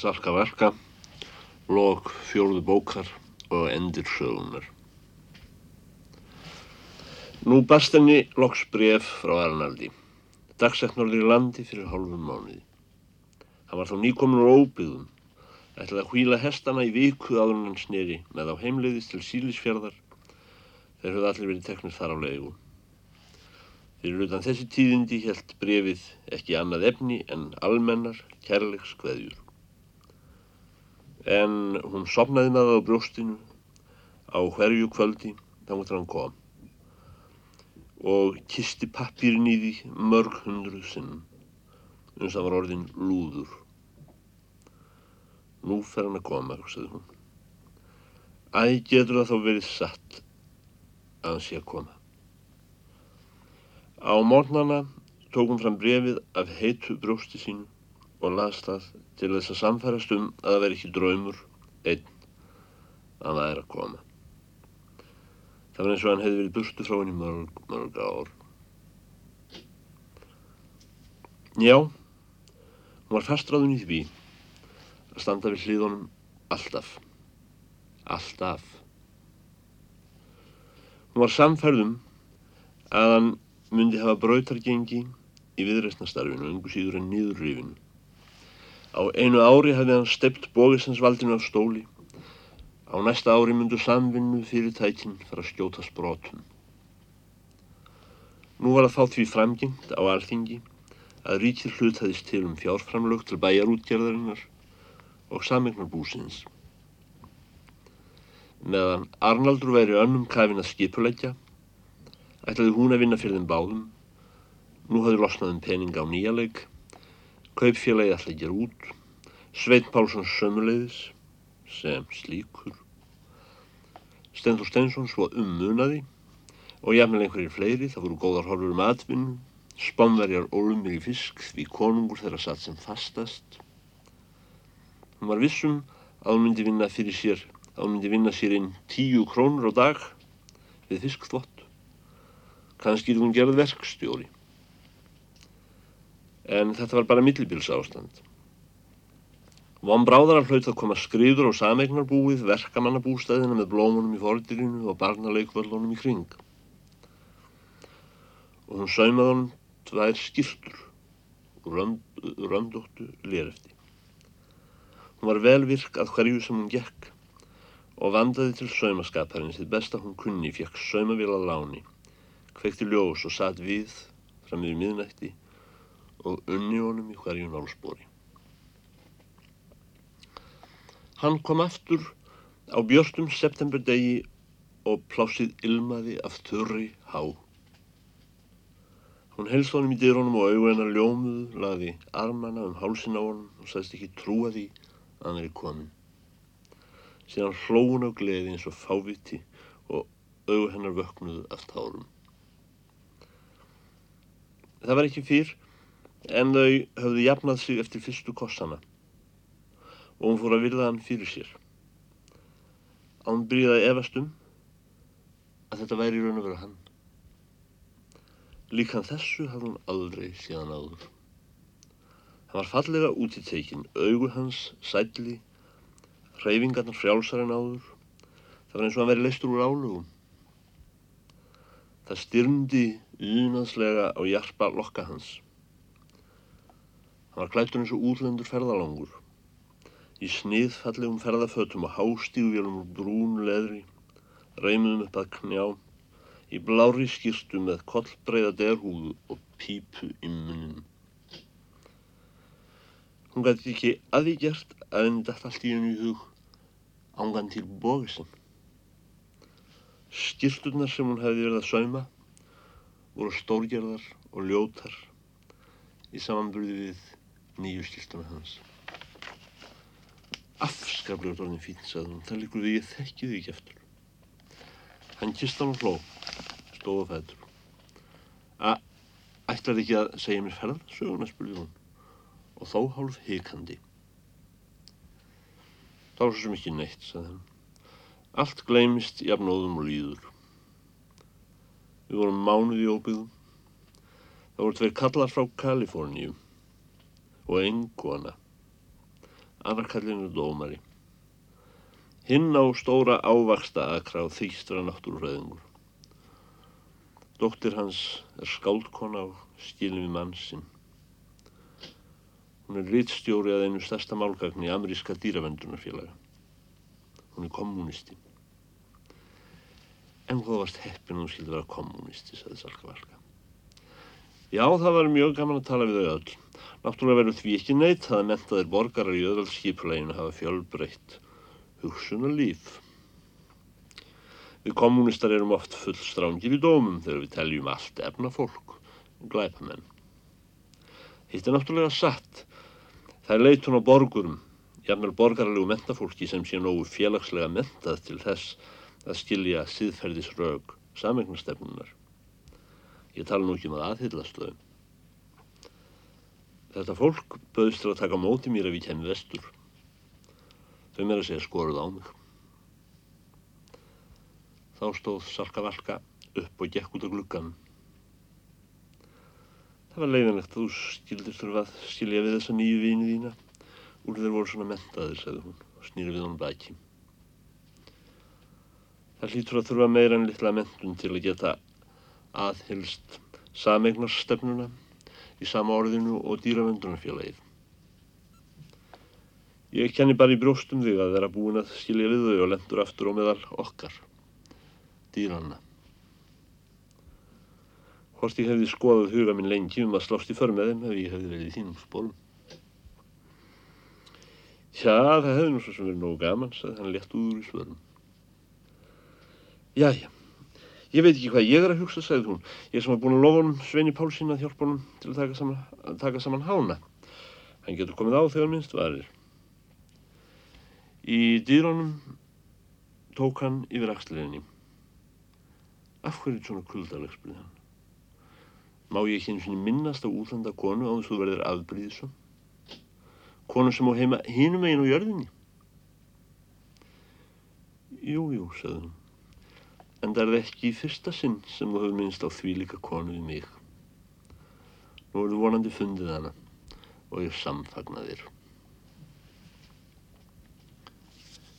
Salka Verka, lok fjóruðu bókar og endir sögunar. Nú barst henni loks bref frá Arnaldi, dagsetnarður í landi fyrir hálfum mánuði. Hann var þá nýkomin úr óbyggðum, ætlaði að hvíla hestana í viku áður hann sneri með á heimleiðis til sílisfjörðar, þeir höfðu allir verið teknir þar á leigu. Fyrir utan þessi tíðindi helt brefið ekki annað efni en almennar kærleiks kveðjur. En hún sopnaði með það á brjóstinu á hverju kvöldi þá múttur hann kom og kisti pappirinn í því mörg hundruð sinnum eins að var orðin lúður. Nú fer hann að koma, hugsaði hún. Æ, getur það þá verið satt að hann sé að koma. Á mornana tók hún fram brefið af heitu brjósti sínu og las það til þess að samfærast um að það veri ekki draumur einn að það er að koma. Það var eins og hann hefði verið burtu frá henni mörg, mörg ár. Já, hún var fastráðun í því að standa við hlýðunum alltaf. Alltaf. Hún var samferðum að hann myndi hafa brautargengi í viðreistnastarfinu, ungu síður en nýðurrifinu. Á einu ári hafði hann stept bóðistansvaldinu af stóli Á næsta ári myndu samvinnu fyrirtækinn fara að skjóta sprótum. Nú var það þá því framgengt á alþingi að ríkir hlut hefðist til um fjárframlög til bæjarútgerðarinnar og samegnarbúsins. Meðan Arnaldur væri önnum kafin að skipuleggja, ætlaði hún að vinna fyrir þeim báðum. Nú hafði losnaðum pening á nýjaleik, kaupfélagi að gera út, Sveit Pálsson sömuleiðis sem slíkur. Stendur Stensson svo ummunaði og jafnvel einhverjir fleiri, það voru góðar horfur um atvinnu, spamverjar ólumir í fisk því konungur þeirra satt sem fastast. Hún var vissum að hún myndi vinna fyrir sér, að hún myndi vinna sér inn tíu krónur á dag við fiskþvott. Kannski hún gerði verkstjóri. En þetta var bara millibils ástand. Von bráðar hlaut að koma skriður á samegnarbúið, verkamannabústæðina með blómunum í fordirinu og barnaleikvöldunum í kring. Og hún saumaði hann tvær skiltur rönd, röndóttu lérefti. Hún var velvirk að hverju sem hún gekk og vandaði til saumaskaparinn sitt besta hún kunni, fekk saumavél að láni, kveikti ljós og satt við fram yfir miðnætti og unni honum í hverju nálspori. Hann kom aftur á björnstum septemberdegi og plásið ilmaði af þurri há. Hún helst honum í dyrunum og auðu hennar ljómuðu, laði armana um hálsin á honum og sæst ekki trúa því að hann er komin. Síðan hlóun á gleði eins og fáviti og auðu hennar vöknuðu af tárum. Það var ekki fyrr en þau höfðu jafnað sig eftir fyrstu kossana og hún fór að virða hann fyrir sér. Án bríðaði efastum að þetta væri raun og vera hann. Líkan þessu hafði hún aldrei síðan áður. Hann var fallega út í tekin, augu hans, sætli, hreyfingarnar frjálsar en áður. Það var eins og hann veri leistur úr álugum. Það styrndi unanslega á hjarpa lokka hans. Hann var klættur eins og útlendur ferðalangur í sniðfallegum ferðafötum og hástíguvélum úr brúnu leðri, reymuðum upp að knjá, í blári skýrstu með kollbreiða derhúðu og pípu í munum. Hún gæti ekki aði gert að henni dætt allt í henni í hug ángan til bóðisinn. Skýrstunar sem hún hefði verið að sauma voru stórgerðar og ljótar í samanburði við nýju skýrstuna hans. Afskaplega orðin fín, sagði hún. Það líkur því ég þekki því ekki eftir. Hann kist hann og hló, stóð á fætur. Að, ætlar ekki að segja mér ferð, söguna, spurði hún. Og þó hálf hikandi. Það var svo sem ekki neitt, sagði hann. Allt gleymist jafnóðum og líður. Við vorum mánuð í óbyggðum. Það voru tveir kallar frá Kaliforníu og einn kona. Anarkallin er dómari. Hinn á stóra ávaksta akra og þýstra náttúrufræðingur. Dóttir hans er skáldkona og skilin við mann sinn. Hún er rítstjóri að einu stærsta málgagn í ameríska dýravendunarfélaga. Hún er kommunisti. En hvað varst heppin hún skildi vera kommunisti, sagði Salka Valka. Já, það var mjög gaman að tala við þau öll. Náttúrulega verður því ekki neitt að mentaðir borgarar í öðvöldskipuleginu hafa fjölbreytt hugsunarlíf. Við kommunistar erum oft full strángir í dómum þegar við teljum allt efna fólk, glæpamenn. Hitt er náttúrulega satt. Það er leitun á borgurum, jafnvel borgarlegu mentafólki sem sé nógu félagslega mentað til þess að skilja síðferðisrög samegnastefnunar. Ég tala nú ekki um að aðhyllast þau. Þetta fólk bauðst til að taka móti mér ef ég kemur vestur. Þau meira segja skoruð á mig. Þá stóð Salka Valka upp og gekk út á gluggan. Það var leiðanlegt að þú skildir þurfa að skilja við þessa nýju vini þína. Úr þeir voru svona mentaðir, sagði hún og snýri við honum baki. Það hlýtur að þurfa meira en litla mentun til að geta aðhylst sameignarsstefnuna í sama orðinu og dýravendunarfélagið. Ég kenni bara í brjóstum þig að vera búin að skilja við þau og lendur aftur á meðal okkar, dýranna. Hvort ég hefði skoðað huga minn lengi um að slást í för með þeim ef ég hefði verið í þínum spólum. Já, það hefði nú svo sem verið nógu gaman, sagði hann létt úr í svörum. Jæja, ég veit ekki hvað ég er að hugsa, sagði hún. Ég sem hafa búin að lofa honum Sveini Pálsín að hjálpa honum til að taka saman, að taka saman hána. Hann getur komið á þegar minnst varir. Í dýrónum tók hann yfir axliðinni. Af hverju svona kuldaleg, spurði hann. Má ég ekki einu sinni minnast á útlanda konu á þess að þú verðir afbríðisum? Konu sem á heima hinum einu á jörðinni? Jú, jú, sagði hún. En það er ekki í fyrsta sinn sem þú hefur minnst á því líka konu við mig. Nú er þú vonandi fundið hana og ég samfagna þér.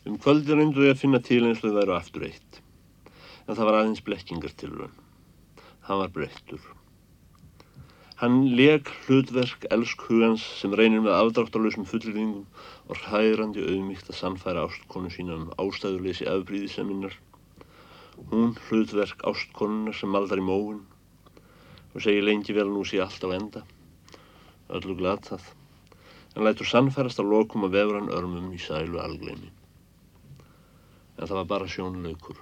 Um kvöldi reyndu ég að finna til eins og þau væru aftur eitt. En það var aðeins blekkingar til raun. Hann var breyttur. Hann leg hlutverk elsk hugans sem reynir með afdráttarlausum fullringum og hærandi auðmíkt að sannfæra ástkonu sína um ástæðurleysi afbríðiseminnar. Hún hlutverk ástkonuna sem maldar í móun og segir lengi vel nú sé allt á enda. Öllu glatað. En lætur sannfærast að lokum að vefra hann örmum í sælu algleimi. En það var bara sjónlaukur.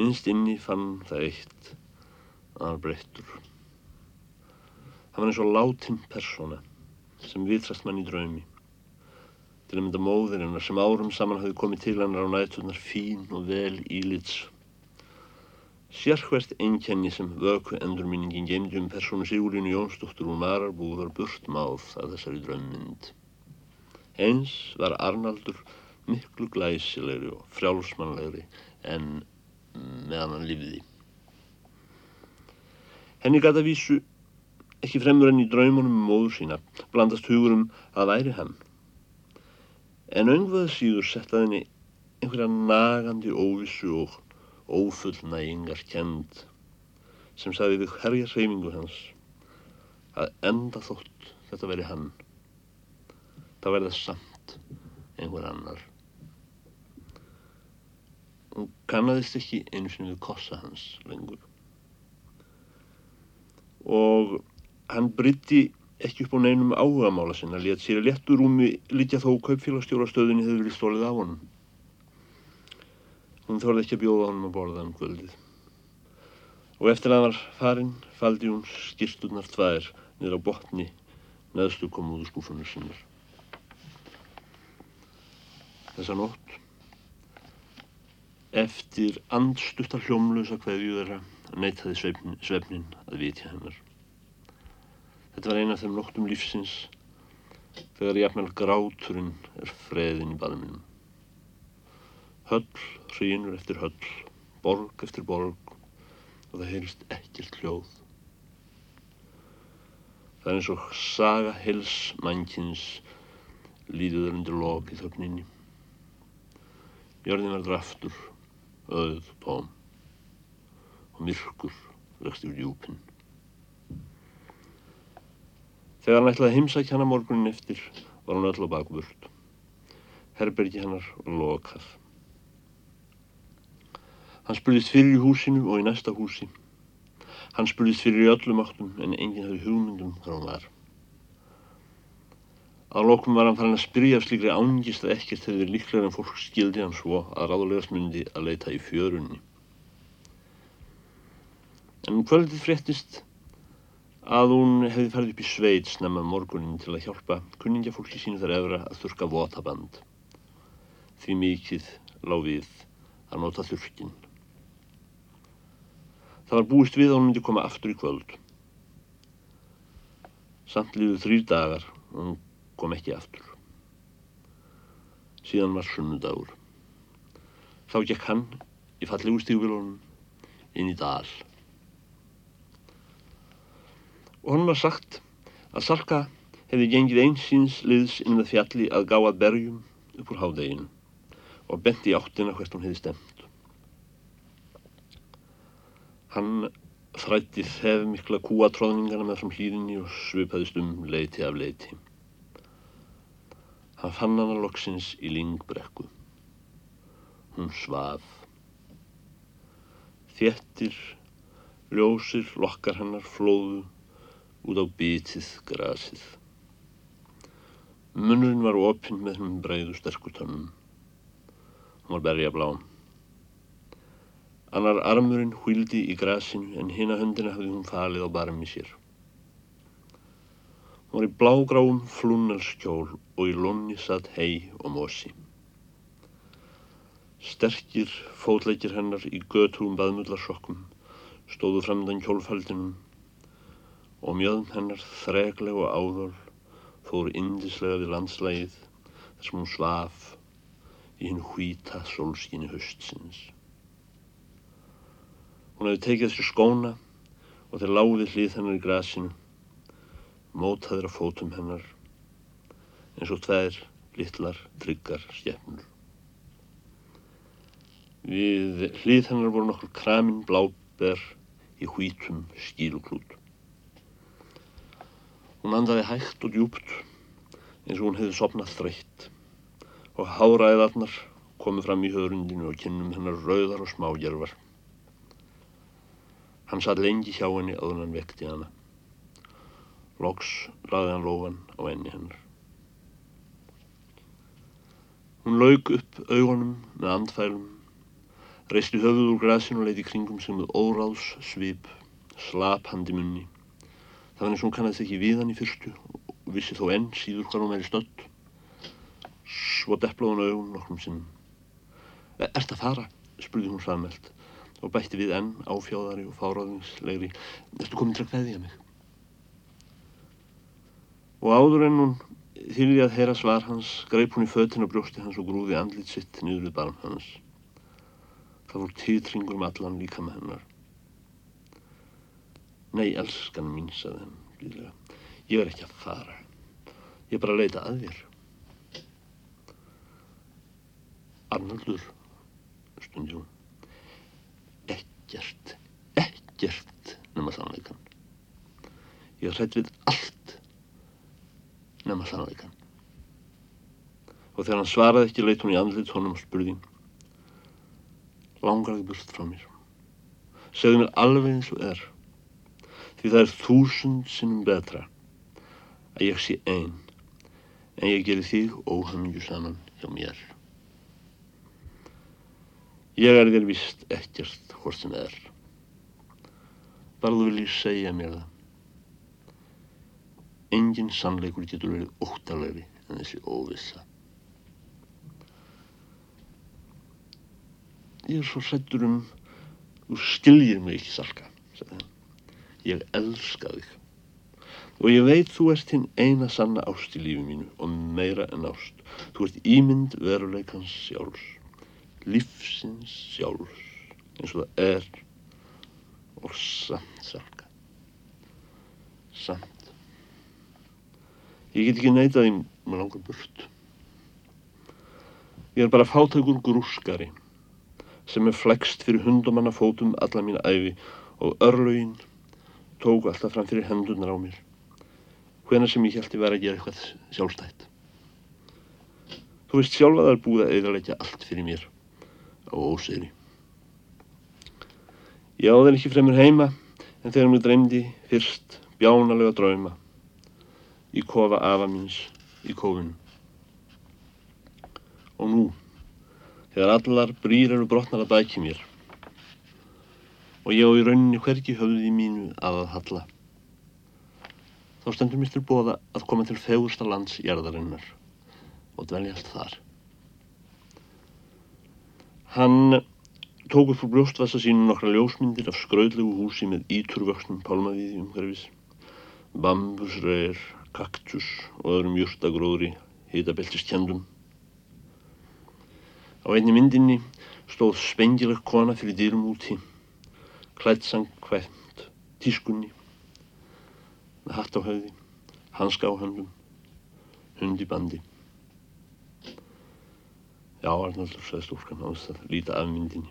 Innst inni fann það eitt að hann breyttur. Það var eins og látin persóna sem vitrast mann í draumi. Til að mynda móðir hennar sem árum saman hafi komið til hennar á nætturnar fín og vel ílits. Sérhvert einkenni sem vöku endurminningin geimdi um persónu Sigurlínu Jónsdóttur úr Mararbúð var burtmáð að þessari draummynd. Eins var Arnaldur miklu glæsilegri og frjálsmannlegri en meðan hann lifiði. Henni gata vísu ekki fremur enn í draumunum um móður sína, blandast hugurum að væri hann. En öngvað síður setta henni einhverja nagandi óvissu og ófullnægingar kend sem sagði við herja hreyfingu hans að enda þótt þetta veri hann. Það verða samt einhver annar. Hún kannadist ekki einu sinni við kossa hans lengur. Og hann brytti ekki upp á neinum áhugamála sinna, létt sér að léttur rúmi litja þó kaupfélagstjórastöðinni hefur verið stólið af honum. Hún þorði ekki að bjóða honum að borða um kvöldið. Og eftir að var farinn, faldi hún skýrsturnar tvær niður á botni neðstu komúðu skúfunum sinnar. Þessa nótt, eftir andstuttar hljómlösa hverju þeirra, neytaði svefnin að vitja hennar. Þetta var eina af þeim nóttum lífsins þegar jafnvel gráturinn er freðin í baðminum. Höll hrýnur eftir höll, borg eftir borg og það heyrist ekkert hljóð. Það er eins og saga hels mannkins líðuður undir lok í þögninni. Jörðin verður aftur, öð, tóm og myrkur vexti úr djúpin. Þegar hann ætlaði að heimsækja hana morgunin eftir var hann öll á bakvörd. Herbergi hennar var lokað. Hann spurðist fyrir í húsinu og í næsta húsi. Hann spurðist fyrir í öllum áttum en enginn hefði hugmyndum hvað hann var. Að lokum var hann farin að spyrja af slíkri ángist að ekkert hefði líklega en fólk skildi hann svo að ráðulegast myndi að leita í fjörunni. En um kvöldið fréttist að hún hefði farið upp í sveit snemma morgunin til að hjálpa kunningafólki sínu þar efra að þurka votaband. Því mikið lág við að nota þurkin. Það var búist við að hún myndi koma aftur í kvöld. Samt lífuð þrýr dagar og hún kom ekki aftur. Síðan var sunnudagur. Þá gekk hann í fallegu stígvilunum inn í dal. Og hann var sagt að Salka hefði gengið einsýns liðs inn með fjalli að gá að berjum upp úr hádeginu og benti áttina hvert hún hefði stemt. Hann þrætti þef mikla kúatróðningana með fram hlýðinni og svipaðist um leiti af leiti. Hann fann hana loksins í lingbrekku. Hún svaf. Þjettir, ljósir, lokkar hennar flóðu út á bitið grasið. Munurinn var opinn með hennum breiðu sterkutönnum. Hún var berja blá. Annar armurinn hvíldi í grasinu en hina höndina hafði hún falið á barmi sér. Hún var í blágráum flúnarskjól og í lónni satt hei og mosi. Sterkir fótleikir hennar í götúum baðmullarsokkum stóðu framdann kjólfaldinum og mjöðum hennar þregleg og áðól fór indislega við landslægið þar sem hún svaf í hinn hvíta sólskinni höstsins. Hún hefði tekið þessu skóna og þeir láði hlið hennar í grasinu mótaður á fótum hennar eins og tvær litlar tryggar skefnur. Við hlið hennar voru nokkur kramin bláber í hvítum skíluklút. Hún andaði hægt og djúpt eins og hún hefði sopnað þreytt og háræðarnar komið fram í höfrundinu og kynnum hennar rauðar og smágervar. Hann satt lengi hjá henni áður hann vekti hana. Loks laði hann lófan á enni hennar. Hún laug upp augunum með andfælum, reisti höfuð úr græsinu og leiti kringum sig með óráðs svip, slap handi munni. Það var eins og hún kannast ekki við hann í fyrstu og vissi þó enn síður hvað hún væri stödd. Svo deplaði hún augun nokkrum sinnum. E, Ert að fara? spurði hún samveld og bætti við enn áfjáðari og fáráðingslegri. Ertu komin til að hveðja mig? og áður en hún þýrði að heyra svar hans greip hún í fötinn á brjósti hans og grúði andlit sitt niður við barm hans. Það voru týtringur um allan líka með hennar. Nei, elskan mín, saði henn blíðlega. Ég er ekki að fara. Ég er bara að leita að þér. Arnaldur, stundi hún. Ekkert, ekkert nema sannleikan. Ég hrætt við allt nema sannleikan. Og þegar hann svaraði ekki leitt hún í andlit honum og spurði langar þig burt frá mér. Segðu mér alveg eins og er því það er þúsund sinnum betra að ég sé einn en ég geri þig óhamingju saman hjá mér. Ég er þér vist ekkert hvort sem er. Bara þú viljið segja mér það. Engin sannleikur getur verið óttalegri en þessi óvissa. Ég er svo sættur um, þú skiljir mig ekki salka, sagði hann. Ég elska þig. Og ég veit þú ert hinn eina sanna ást í lífi mínu og meira en ást. Þú ert ímynd veruleikans sjálfs, lífsins sjálfs, eins og það er og samt salka. Samt. Ég get ekki neytað í maður langar burt. Ég er bara fátakur grúskari sem er flext fyrir hundumanna fótum alla mín æfi og örlögin tók alltaf fram fyrir hendunar á mér. Hvena sem ég held ég verið að gera eitthvað sjálfstætt. Þú veist sjálf að það er búið að eðalegja allt fyrir mér á ósegri. Ég áður ekki fremur heima en þegar mér dreymdi fyrst bjánalega drauma í kofa afa míns í kofinu. Og nú, þegar allar brýr eru brotnar að bæki mér og ég á í rauninni hverki höfði mínu að að halla, þá stendur mér til bóða að koma til fegursta lands jarðarinnar og dveljast þar. Hann tók upp úr brjóstvasa sínu nokkra ljósmyndir af skrauðlegu húsi með íturvöksnum pálmavíði umhverfis, bambusreir, kaktus og öðrum júrtagróðri hitabeltist kjendum Á einni myndinni stóð spengileg kona fyrir dýrum úti, klætsang hvæmt, tískunni, með hatt á höfði, hanska á höndum, hund í bandi. Já, Arnaldur, sagði stúrkan ást að líta af myndinni,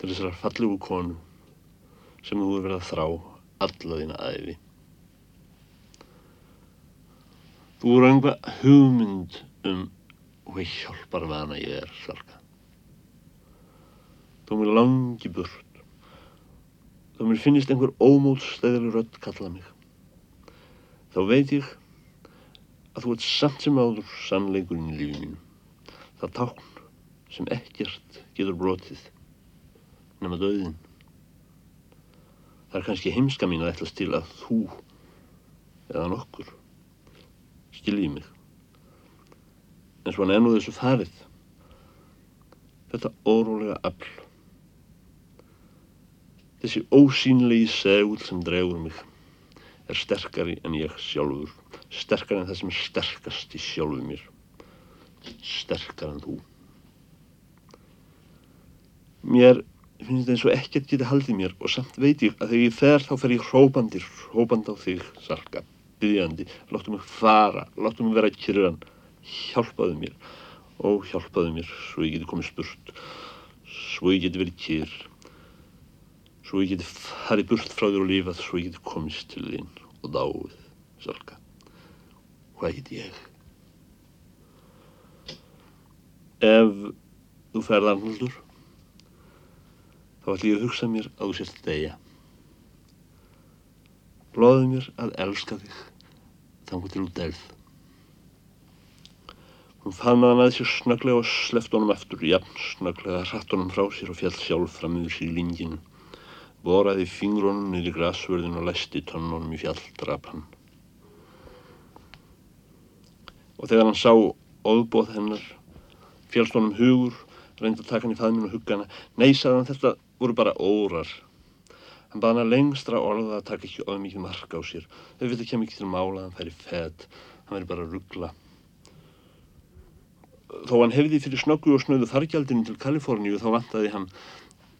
til þessar fallegu konu sem þú verið að þrá alla þína æfi. Þú eru einhvað hugmynd um hvað hjálpar vana ég er, Salka. Þó mér langi burt, þó mér finnist einhver ómótstæðileg rödd kalla mig. Þá veit ég að þú ert samt sem áður sannleikurinn í lífið mínu. Það tákn sem ekkert getur brotið nema döðin. Það er kannski heimska mín að ætlas til að þú eða nokkur skiljið mig en svona enn og þessu farið þetta órólega afl þessi ósýnlegi segul sem dregur mig er sterkari en ég sjálfur sterkari en það sem er sterkast í sjálfu mér sterkar en þú. Mér finnst þetta eins og ekkert geti haldið mér og samt veit ég að þegar ég fer þá fer ég hrópandir hrópand á þig sarka byggjandi, láttu mig fara láttu mig vera kyrran hjálpaðu mér. Og hjálpaðu mér svo ég geti komið spurt svo ég geti verið kýr svo ég geti farið burt frá þér og lífað svo ég geti komist til þín og dáið salka hvað geti ég? Ef þú ferð Arnaldur þá ætlum ég að hugsa mér að þú sést degja loðu mér að elska þig þannig til þú delð Hún faðmaði með sér snöglega og sleft honum eftir, jafn snöglega hratt honum frá sér og fjall sjálf fram yfir sér í linginu. Boraði fingrónum niður í grasvörðin og læsti tónnunum í fjall drap hann. Og þegar hann sá óðbóð hennar, fjallst honum hugur, reyndi að taka hann í faðminu og hugga hana. Nei, sagði hann, þetta voru bara órar. Hann baði hann lengstra orða að taka ekki of mikið marka á sér. Þau kem ekki til mála, hann færi fed, hann veri bara að ruggla þó hann hefði fyrir snöggu og snöðu þargjaldinu til Kaliforníu þá vantaði hann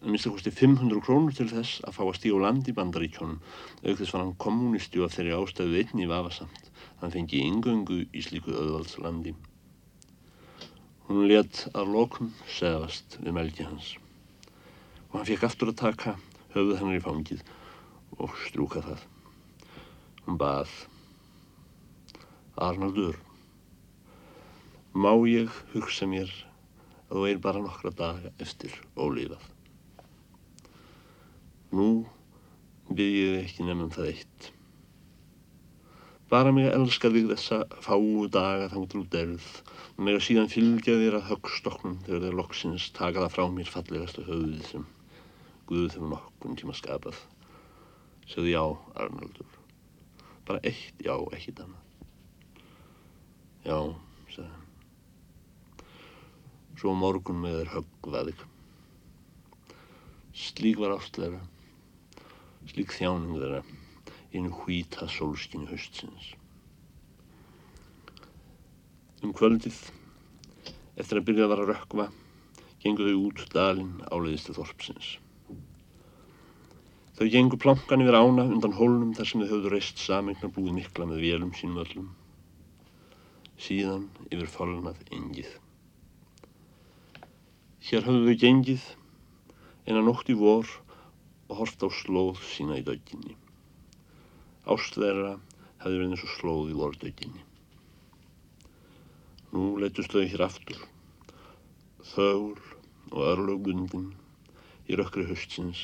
að minnst að kosti 500 krónur til þess að fá að stíga á land í bandaríkjónum aukþess var hann kommunisti og þeirri ástæðu einni vafasamt. Hann fengi yngöngu í slíku öðvaldslandi hún let að lokum segast við melgi hans. Og hann fekk aftur að taka höfuð hennar í fangið og strúka það. Hún bað Arnaldur má ég hugsa mér að þú er bara nokkra daga eftir ólífað. Nú byrð ég ekki nefnum það eitt. Bara mig að elska þig þessa fáu daga þangt úr derð og mig að síðan fylgja þér að högstoknum þegar þeir loksins taka það frá mér fallegastu höfuðið sem Guð hefur nokkun tíma skapað. Segðu já, Arnaldur. Bara eitt já, ekkit annað. Já, segði hann svo morgun með þeir höggvaðig. Slík var ástleira, slík þjáning þeirra einu hvíta sólskinni höstsins. Um kvöldið, eftir að byrja að vara að rökkva, gengur þau út dalinn áleiðistu þorpsins. Þau gengur plankan yfir ána undan hólnum þar sem þau höfðu reist samegnar búið mikla með vélum sínum öllum. Síðan yfir fölnað engið. Hér höfðu þau gengið eina nótt í vor og hort á slóð sína í döginni. Ást þeirra hefði verið eins og slóð í vordauginni. Nú leytust þau hér aftur, þögul og örlögbundin í rökkri höstsins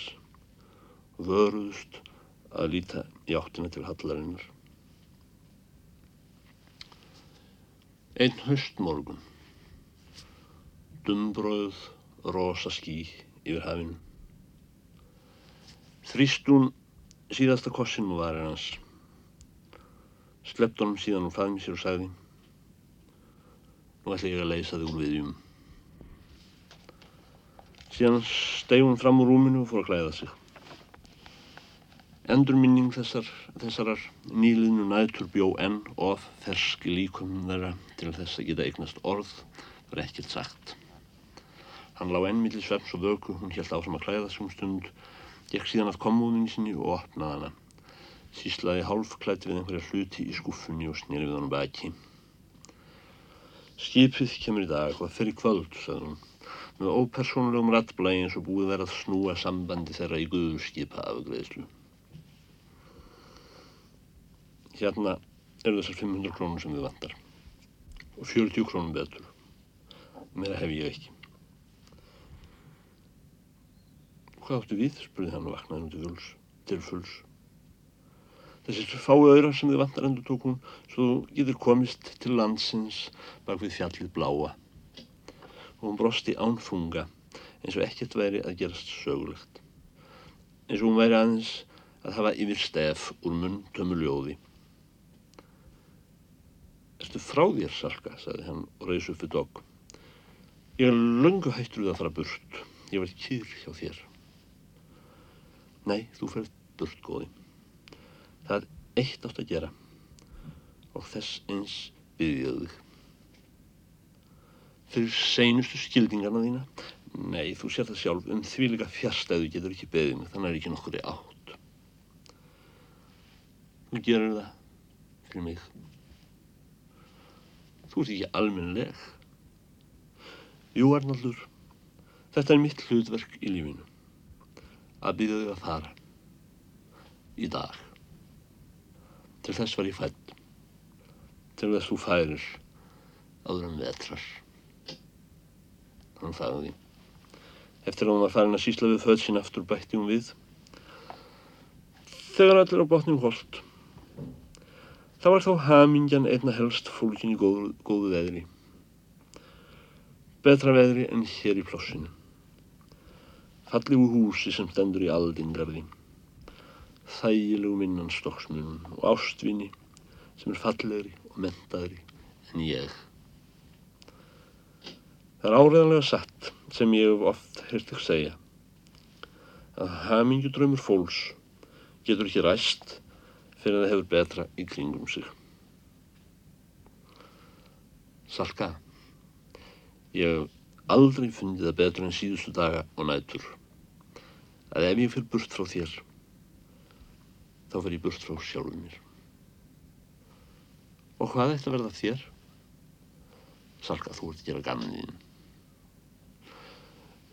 og vöruðust að líta í áttina til hallarinnar. Einn höstmorgun, dumbröð, rosa ský yfir hafinu. Þrýstún síðasta kossin og varir hans. Slept honum síðan og faði mér sér og sagði Nú ætla ég að leysa þig úr viðjum. Síðan steg hún fram úr rúminu og fór að klæða sig. Endurminning þessar, þessarar nýliðnu nætur bjó enn of ferski líkum þeirra til þess að geta eignast orð var ekkert sagt. Hann lág enn millir svems og vöku, hún held áfram að klæða sig um stund, gekk síðan að komúðinni sinni og opnaði hana. Síslaði hálfklætt við einhverja hluti í skuffunni og snýri við hann baki. Skipið kemur í dag og fyrir kvöld, sagði hún, með ópersónulegum rattblægi eins og búið verið að snúa sambandi þeirra í guðurskipa afgreðslu. Hérna eru þessar 500 krónur sem við vantar og 40 krónum betur. Meira hef ég ekki. Hvað áttu við? spurði hann og vaknaði nú til fulls. Til fulls. Þessi fáu öyra sem þið vantar endur tók hún svo getur komist til landsins bak við fjallið bláa. Og hún brosti ánfunga eins og ekkert væri að gerast sögulegt. Eins og hún væri aðeins að hafa yfir stef úr munn tömuljóði. Erstu frá þér, Salka, sagði hann og reysi upp við dogg. Ég er löngu hættur við að fara burt. Ég var kýr hjá þér. Nei, þú ferð burt, góði. Það er eitt átt að gera og þess eins byggjaðu þig. Fyrir seinustu skildingarna þína? Nei, þú sér það sjálf, um því líka fjärstæðu getur ekki beðið mig, þannig er ekki nokkur í átt. Þú gerur það fyrir mig. Þú ert ekki almennileg. Jú, Arnaldur, þetta er mitt hlutverk í lífinu. Að byggja þig að fara. Í dag. Til þess var ég fætt. Til þess þú færir áður en vetrar. Hann því. Eftir að hún var farin að sísla við född sín aftur bætti hún við. Þegar allir á botnum holt. Það var þá hamingjan einna helst fólkin í góðu, góðu veðri. Betra veðri en hér í plossinu. Fallegu húsi sem stendur í aldingarði þægilegu minnan stokksmunum og ástvinni sem er fallegri og mentaðri en ég. Það er áreðanlega satt sem ég hef oft heyrt ekki segja að hamingjudröymur fólks getur ekki ræst fyrir að það hefur betra í kringum sig. Salka, ég hef aldrei fundið það betur en síðustu daga og nætur að ef ég fyrir burt frá þér þá fer ég burt frá sjálfum mér. Og hvað ætti að verða þér? Salka, þú ert að gera gamniðin.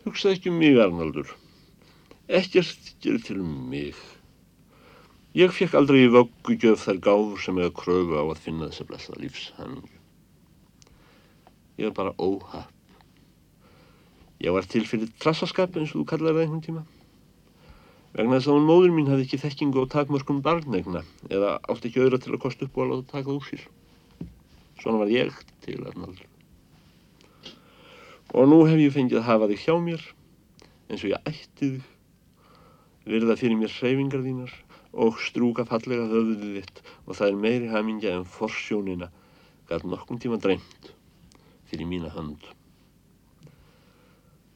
Hugsa ekki um mig, Arnaldur. Ekkert gerir til mig. Ég fekk aldrei í vöggu gjöf þær gáður sem ég að kröfu á að finna þess að blessa lífshanningu. Ég er bara óhapp. Ég var til fyrir trassaskap eins og þú kallar það einhvern tíma vegna þess að hún móður mín hafði ekki þekkingu á takmörkum barnegna eða átti ekki auðra til að kosta upp og að láta taka úr sér. Svona var ég til Arnaldur. Og nú hef ég fengið að hafa þig hjá mér eins og ég ætti þig, virða fyrir mér hreyfingar þínar og strúka fallega höfuðið þitt og það er meiri hamingja en forsjónina gæt nokkum tíma dreymt fyrir mína hönd.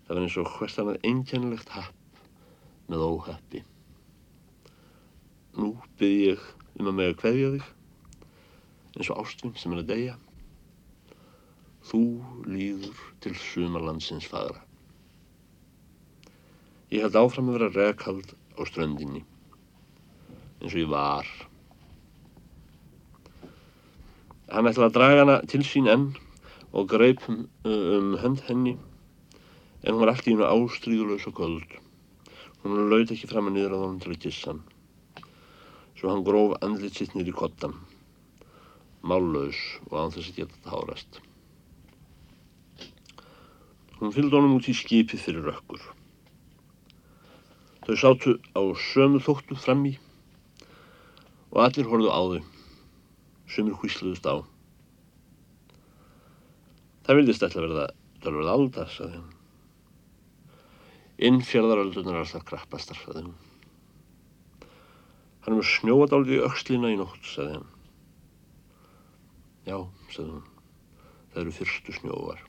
Það var eins og hvert annað einkennilegt happ með óheppi. Nú byrð ég um að með að kveðja þig, eins og ástvinn sem er að deyja. Þú líður til sumarlandsins fagra. Ég held áfram að vera reghald á ströndinni, eins og ég var. Hann ætlaði að draga hana til sín enn og greip um, um hönd henni En hún var allt í hennu ástríðulegs og köld. Hún laut ekki fram að niður að honum til að gissa hann. Svo hann gróf andlit sitt niður í kottan. Mállaus og án þess að geta þetta hárast. Hún fylgd honum út í skipið fyrir rökkur. Þau sátu á sömu þóttu fram í og allir horfðu á þau. Sumir hvísluðust á. Það vildist alltaf verða tölverð alda, saði hann. Innfjörðaröldunar er alltaf krappastar, saði hún. Hann er með snjóadáldi í aukslina í nótt, saði hann. Já, saði hún. Það eru fyrstu snjóvar.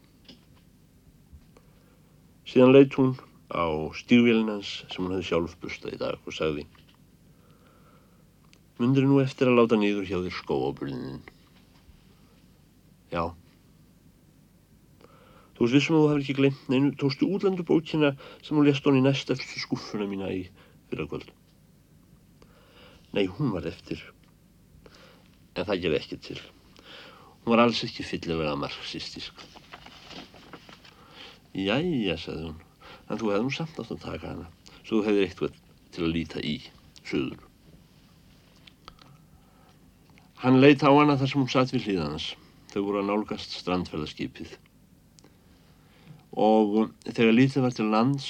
Síðan leitt hún á stígvélina hans sem hún hefði sjálf bustað í dag og sagði Mundur nú eftir að láta nýður hjá þér skóaburðinin? Já. Þú veist vissum að þú hefði ekki glemt neinu, tóstu útlandubókina sem hún lést hon í næst eftir skuffuna mína í fyrragvöld. Nei, hún var eftir. En það gerði ekki til. Hún var alls ekki fyllilega marxistísk. Jæja, sagði hún, en þú hefði nú samt átt að taka hana, svo þú hefði eitthvað til að líta í, söður. Hann leitt á hana þar sem hún satt við hlýðanans. Þau voru að nálgast strandferðarskipið og þegar lítið var til lands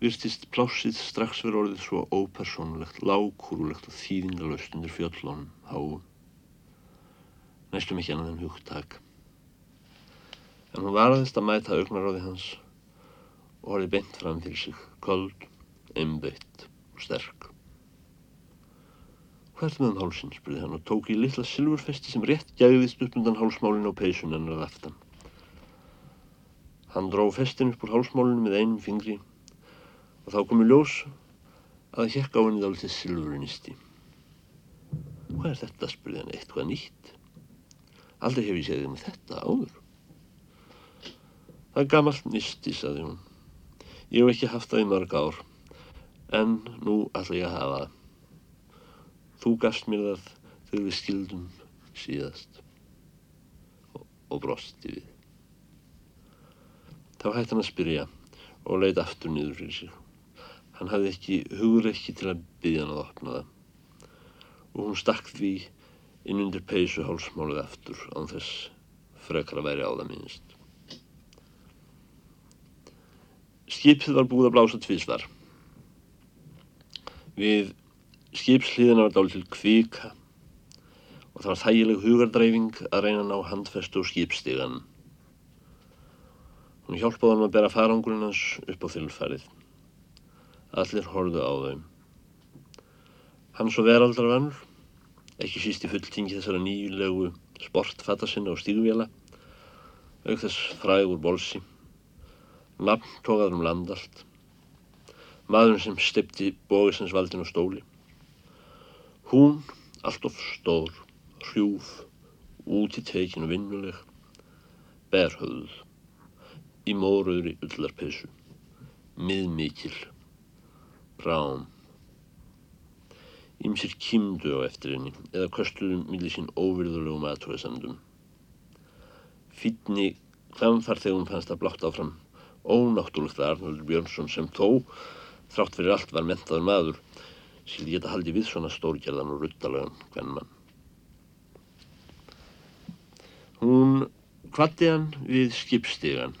virtist plásið strax verið orðið svo ópersónulegt, lágkúrulegt og þýðingalöst undir fjöllunum háu. Næstum ekki annað en hugtak. En hún varðist að mæta augnaráði hans og horfið beint fram fyrir sig, köld, einbeitt og sterk. Hvert með um hálsinn, spurði hann og tók í litla silfurfesti sem rétt gæðist upp undan hálsmálinu á peysun ennur að aftan. Hann dró festin upp úr hálsmálunum með einum fingri og þá komi ljós að hjekk á henni dálítið silfurinisti. Hvað er þetta, spurði hann, eitthvað nýtt? Aldrei hef ég þig með þetta áður. Það er gamalt nisti, saði hún. Ég hef ekki haft það í mörg ár, en nú ætla ég að hafa það. Þú gafst mér það þegar við skildum síðast og, og brosti við. Þá hætti hann að spyrja og leitt aftur niður fyrir sig. Hann hafði ekki hugreikki til að byggja hann að opna það og hún stakk því inn undir peysu hálsmálið aftur án þess frekar að væri á það minnst. Skipið var búið að blása tvísvar. Við skipsliðina var dál til kvika og það var þægileg hugardræfing að reyna að ná handfestu og skipstígan. Hún hjálpaði hann að bera farangurinn hans upp á þylfarið. Allir horfðu á þau. Hann svo veraldar vannur, ekki síst í fulltingi þessara nýjulegu sportfata sinna og stíguvjala, auk þess frægur bolsi, nafn tókað um landallt, maðurinn sem stipti bóðisins valdin og stóli. Hún, allt of stór, hrjúf, út í tekinu vinnuleg, berhauð í mórauðri ullarpessu, miðmikil, brám. Ímsir kýmdu á eftir henni eða köstuðum millir sín óvirðulegum aðtóðasandum. Fýtni hlamfar þegar hún fannst að blátt áfram ónáttúrlegt að Arnaldur Björnsson sem þó, þrátt fyrir allt var mentaður maður, skildi geta haldi við svona stórgerðan og ruttalagan hvern mann. Hún kvatti hann við skipstegan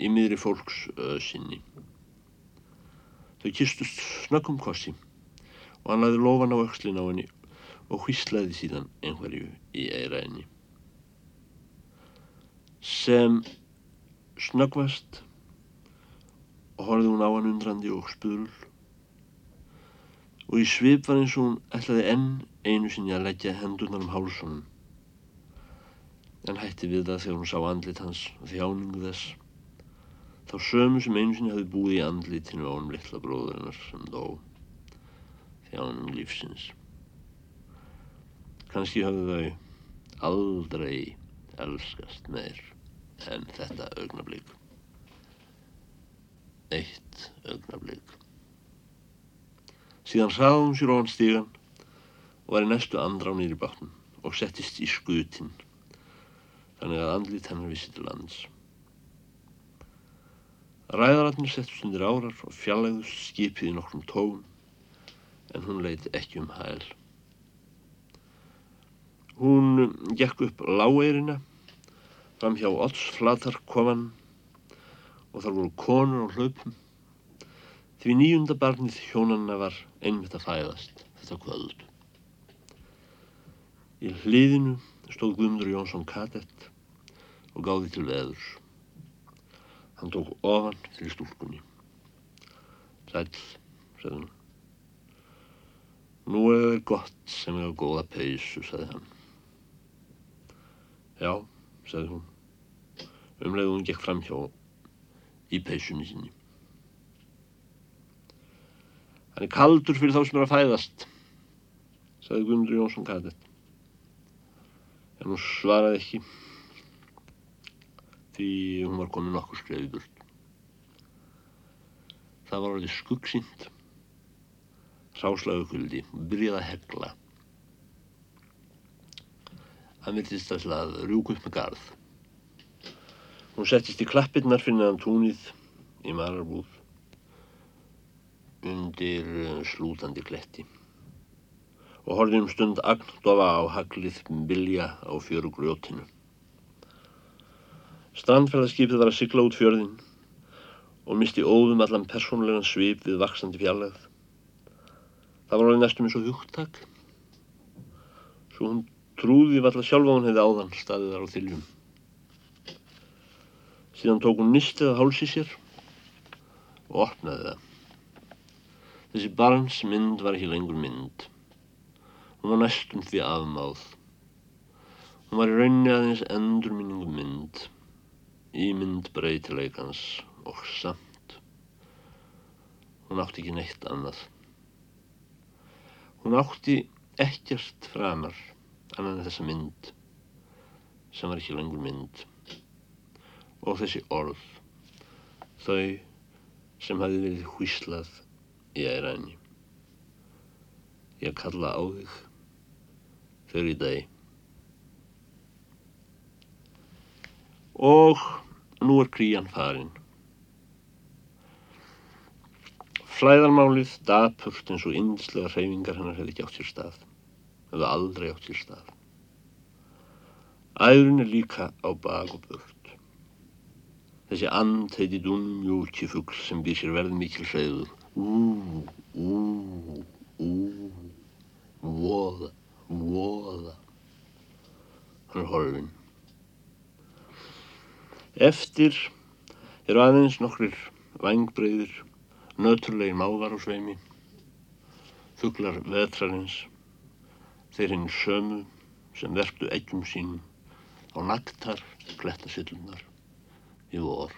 í miðri fólks öðsynni. Þau kistust snöggum kossi og hann laði lofan á aukslin á henni og hvíslaði síðan einhverju í eira henni. Sem snöggvast og horfið hún á hann undrandi og spurl og í svip var eins og hún ætlaði enn einu sinni að leggja hendurnar um hálsunum en hætti við það þegar hún sá andlit hans og þjáningu þess þá sömu sem einu sinni hafi búið í andlitinu á hann litla bróðurinnar sem dó þjánum lífsins. Kanski hafðu þau aldrei elskast meir en þetta augnablík. Eitt augnablík. Síðan hraði hún sér ofan stígan og var í næstu andrá nýri bátn og settist í skutin þannig að andlit hennar vissi til lands. Ræðaratnir settust undir árar og fjallegðust skipið í nokkrum tóum en hún leiti ekki um hæl. Hún gekk upp lágeirina fram hjá Oddsflatarkofan og þar voru konur á hlaupum því nýjunda barnið hjónanna var einmitt að fæðast þetta kvöld. Í hliðinu stóð Guðmundur Jónsson Kadett og gáði til veðurs. Hann tók ofan fyrir stúlkunni. Sæl, sagði hann. Nú er það gott sem er á góða peysu, sagði hann. Já, sagði hún. Umlega hún gekk fram hjá í peysunni sinni. Hann er kaldur fyrir þá sem er að fæðast, sagði Guðmundur Jónsson Kadett. En hún svaraði ekki því hún var komin nokkur skrefi burt. Það var alveg skuggsýnt, ráslauguldi og byrjaði að hegla. Hann virtist að rjúk upp með garð. Hún settist í klappirnar finnaðan túnið í mararbúð undir eh, slútandi kletti og horfði um stund agndofa á haglið bilja á fjörugrjótinu. Strandferðarskipið var að sigla út fjörðin og misti óðum allan persónulegan svip við vaksandi fjarlægð. Það var alveg næstum eins og hugtak. Svo hún trúði valla sjálfa hún hefði áðan staðið þar á þiljum. Síðan tók hún nistið að hálsi sér og opnaði það. Þessi barns mynd var ekki lengur mynd. Hún var næstum því afmáð. Hún var í rauninni aðeins endurminningu mynd ímynd breytileikans og samt. Hún átti ekki neitt annað. Hún átti ekkert framar annan þessa mynd sem var ekki lengur mynd og þessi orð þau sem hafi verið hvíslað í æræni ég kalla á þig fyrir í dag og nú er krían farin. Flæðarmálið dapurt eins og indislega hreyfingar hennar hefði ekki átt sér stað, hefði aldrei átt sér stað. Æðurinn er líka á bak og burt. Þessi and heiti Dunmjúki fuggl sem býr sér verð mikil hreyður. Ú, ú, ú, voða, voða. Hann er horfinn. Eftir eru aðeins nokkrir vangbreiðir, nöturlegin mávar á sveimi, þuglar vetrarins, þeir hinn sömu sem verktu eggjum sín á naktar klettasillunar í vor.